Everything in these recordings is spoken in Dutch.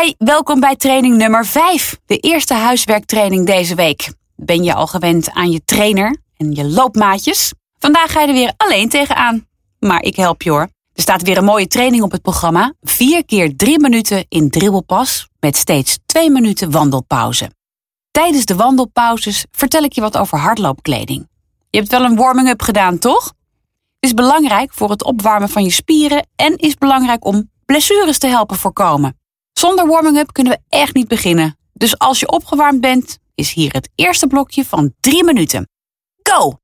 Hi, welkom bij training nummer 5. De eerste huiswerktraining deze week. Ben je al gewend aan je trainer en je loopmaatjes? Vandaag ga je er weer alleen tegenaan. Maar ik help je hoor. Er staat weer een mooie training op het programma. 4 keer 3 minuten in dribbelpas met steeds 2 minuten wandelpauze. Tijdens de wandelpauzes vertel ik je wat over hardloopkleding. Je hebt wel een warming-up gedaan, toch? Het is belangrijk voor het opwarmen van je spieren en is belangrijk om blessures te helpen voorkomen. Zonder warming-up kunnen we echt niet beginnen. Dus als je opgewarmd bent, is hier het eerste blokje van 3 minuten. Go!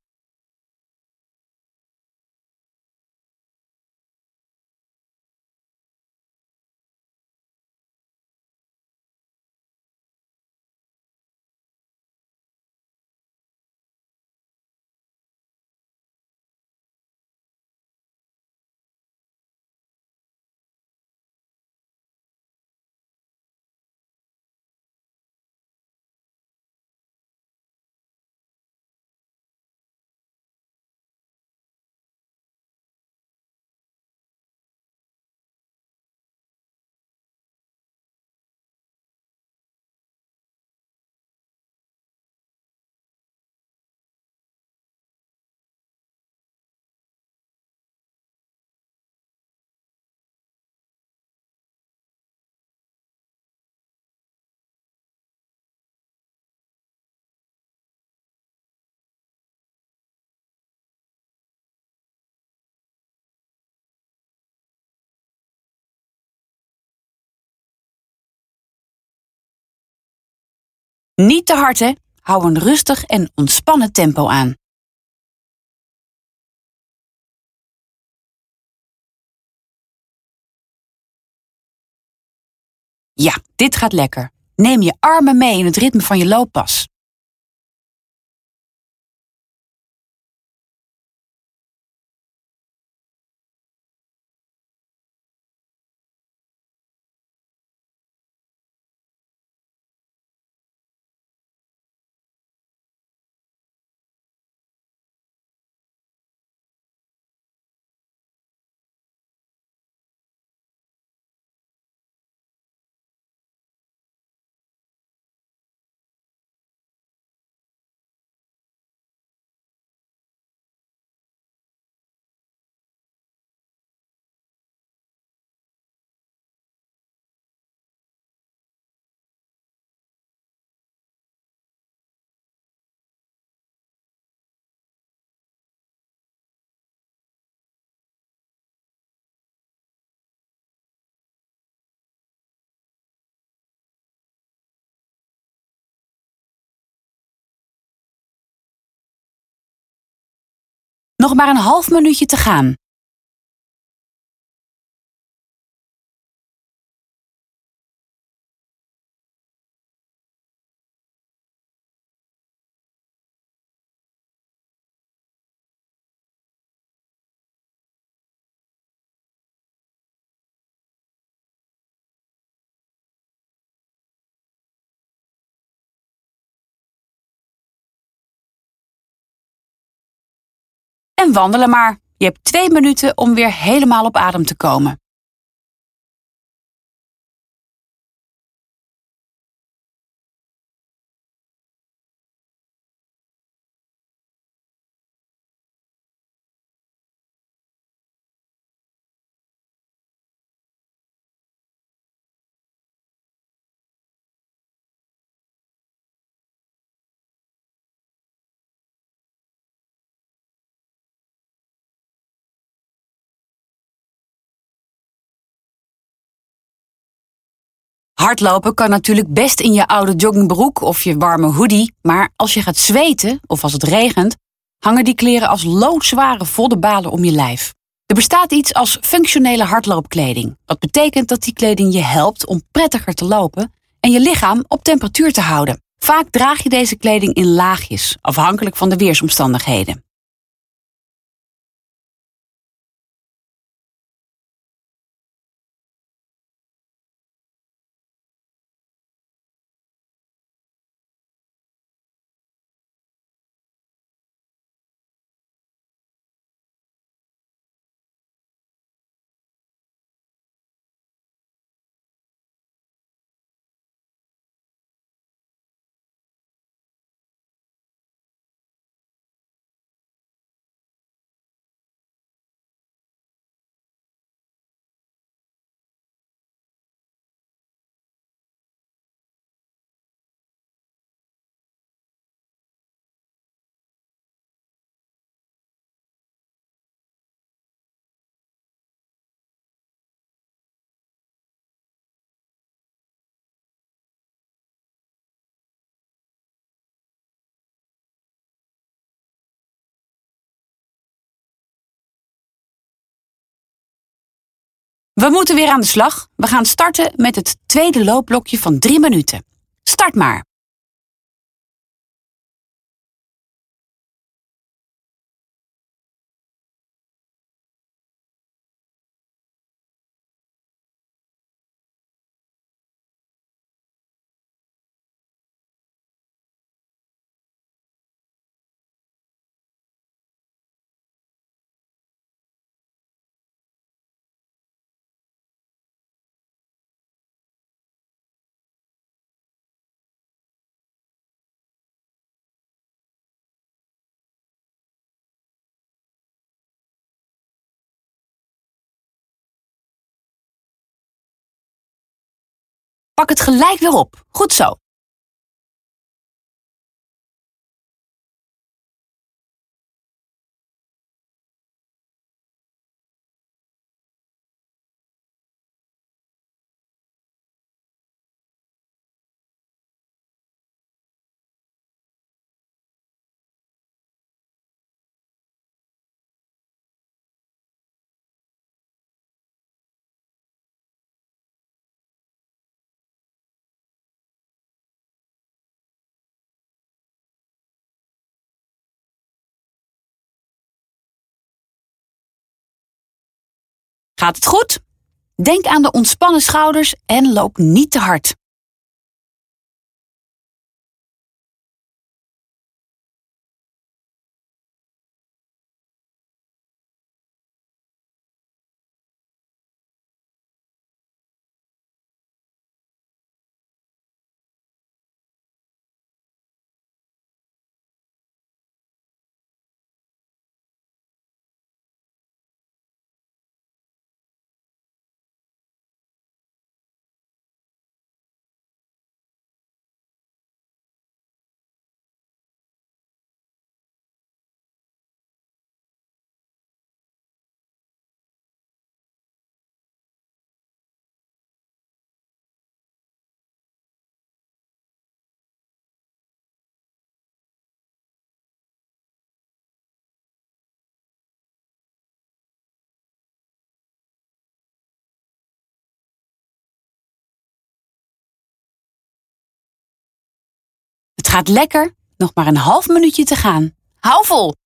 Niet te hard, hè? Hou een rustig en ontspannen tempo aan. Ja, dit gaat lekker. Neem je armen mee in het ritme van je looppas. Nog maar een half minuutje te gaan. En wandelen maar. Je hebt twee minuten om weer helemaal op adem te komen. Hardlopen kan natuurlijk best in je oude joggingbroek of je warme hoodie, maar als je gaat zweten of als het regent, hangen die kleren als loodzware voddenbalen om je lijf. Er bestaat iets als functionele hardloopkleding. Dat betekent dat die kleding je helpt om prettiger te lopen en je lichaam op temperatuur te houden. Vaak draag je deze kleding in laagjes, afhankelijk van de weersomstandigheden. We moeten weer aan de slag. We gaan starten met het tweede loopblokje van drie minuten. Start maar. Pak het gelijk weer op. Goed zo. Gaat het goed? Denk aan de ontspannen schouders en loop niet te hard. Gaat lekker. Nog maar een half minuutje te gaan. Hou vol!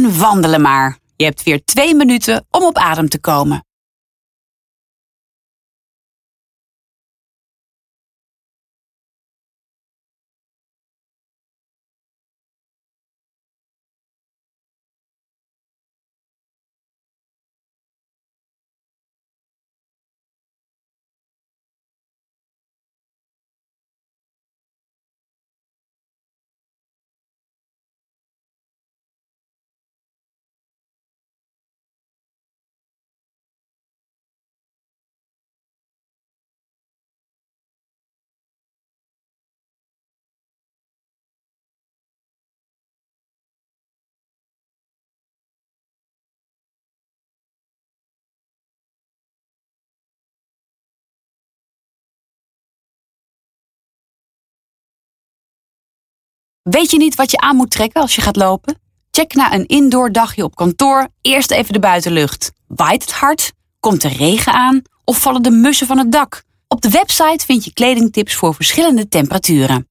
En wandelen maar. Je hebt weer twee minuten om op adem te komen. Weet je niet wat je aan moet trekken als je gaat lopen? Check na een indoor dagje op kantoor eerst even de buitenlucht. Waait het hard? Komt er regen aan? Of vallen de mussen van het dak? Op de website vind je kledingtips voor verschillende temperaturen.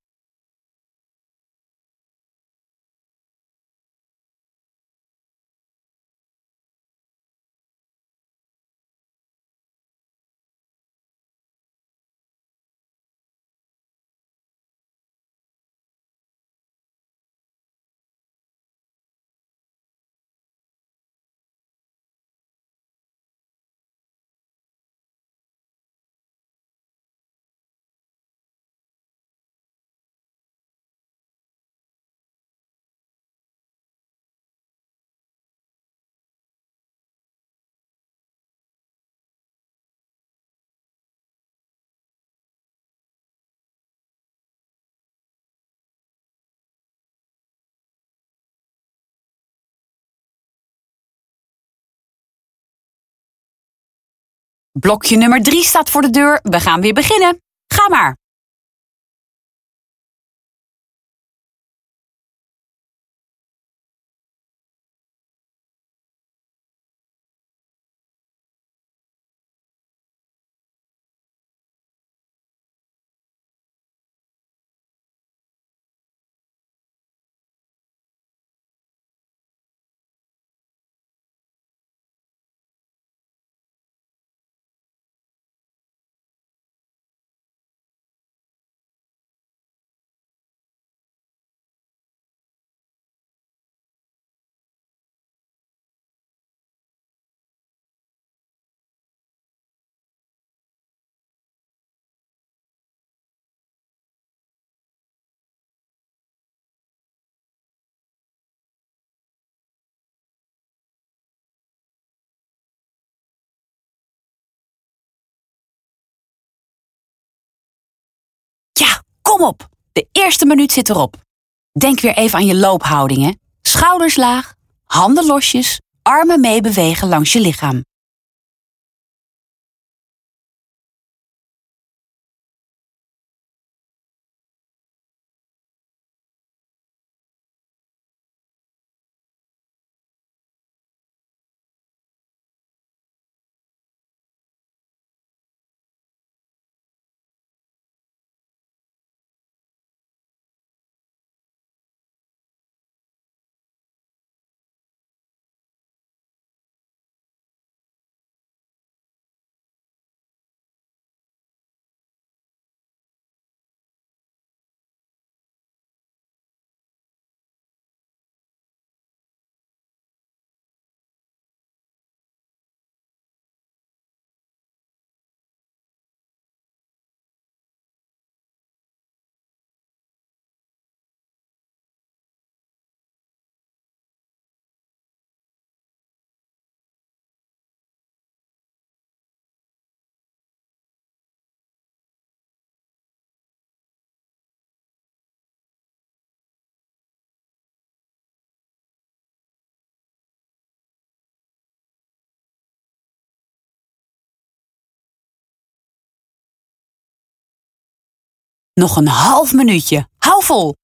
Blokje nummer 3 staat voor de deur. We gaan weer beginnen. Ga maar. Kom op. De eerste minuut zit erop. Denk weer even aan je loophoudingen. Schouders laag, handen losjes, armen meebewegen langs je lichaam. Nog een half minuutje. Hou vol.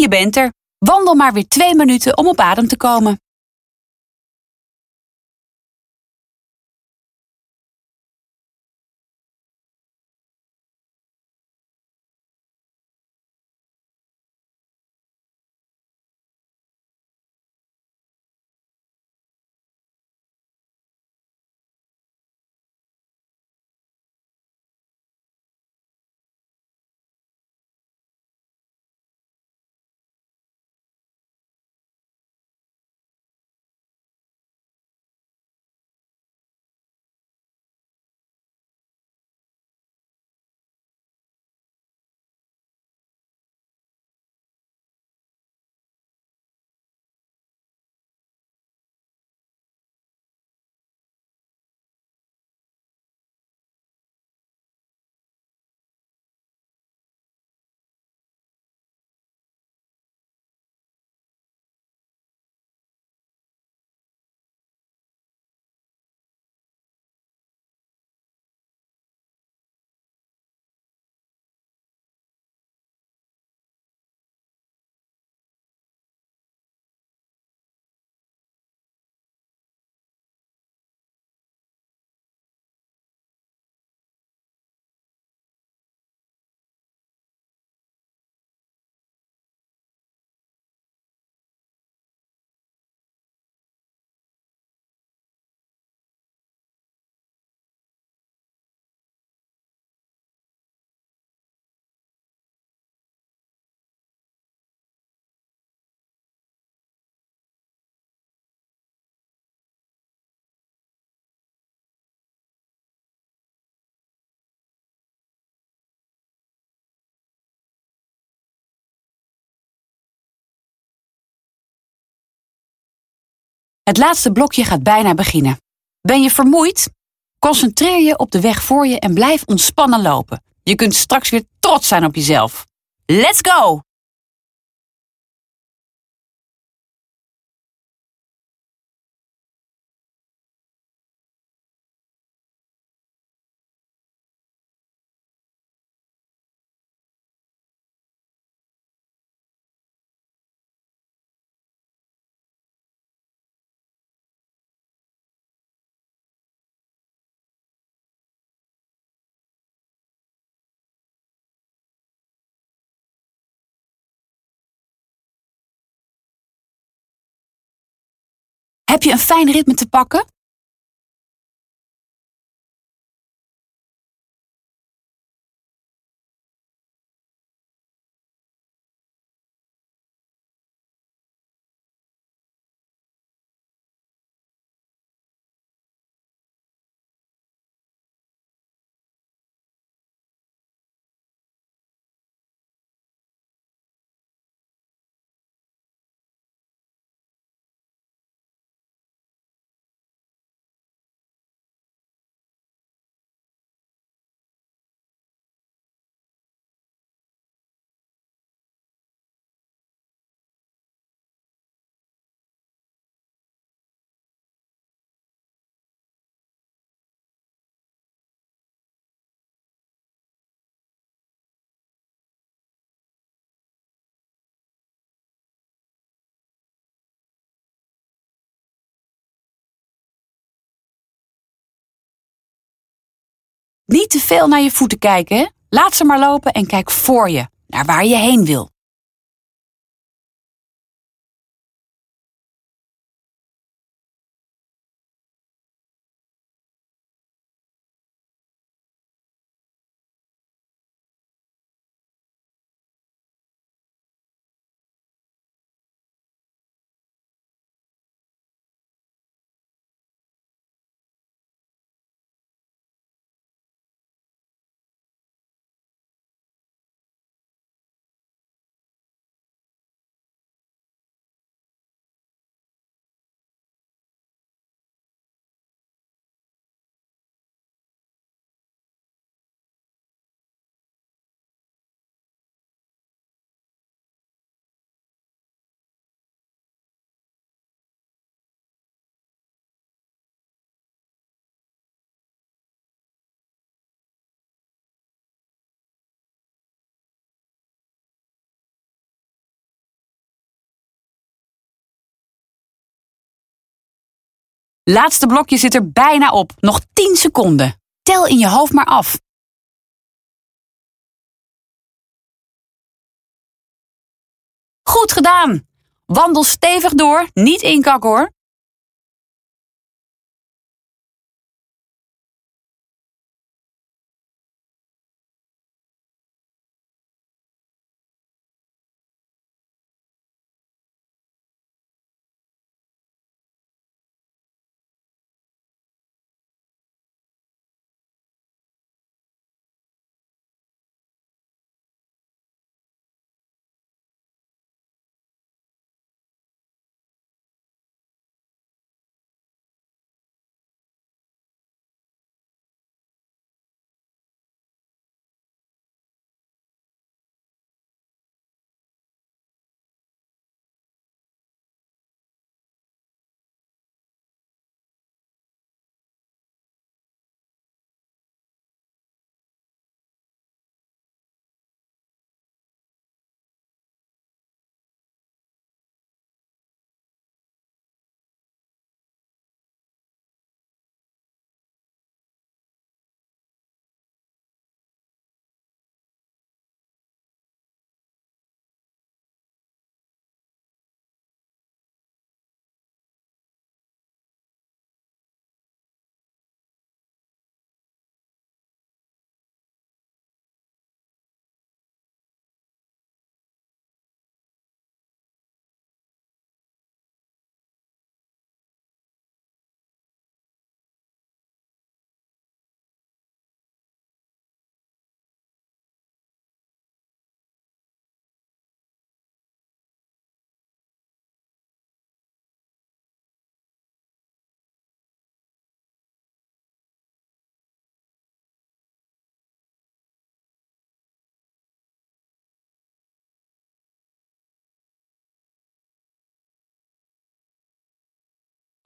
Je bent er. Wandel maar weer twee minuten om op adem te komen. Het laatste blokje gaat bijna beginnen. Ben je vermoeid? Concentreer je op de weg voor je en blijf ontspannen lopen. Je kunt straks weer trots zijn op jezelf. Let's go! Heb je een fijn ritme te pakken? Niet te veel naar je voeten kijken. Laat ze maar lopen en kijk voor je, naar waar je heen wil. Laatste blokje zit er bijna op. Nog 10 seconden. Tel in je hoofd maar af. Goed gedaan! Wandel stevig door, niet inkakken hoor.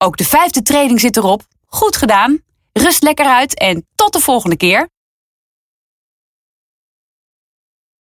Ook de vijfde training zit erop. Goed gedaan. Rust lekker uit en tot de volgende keer.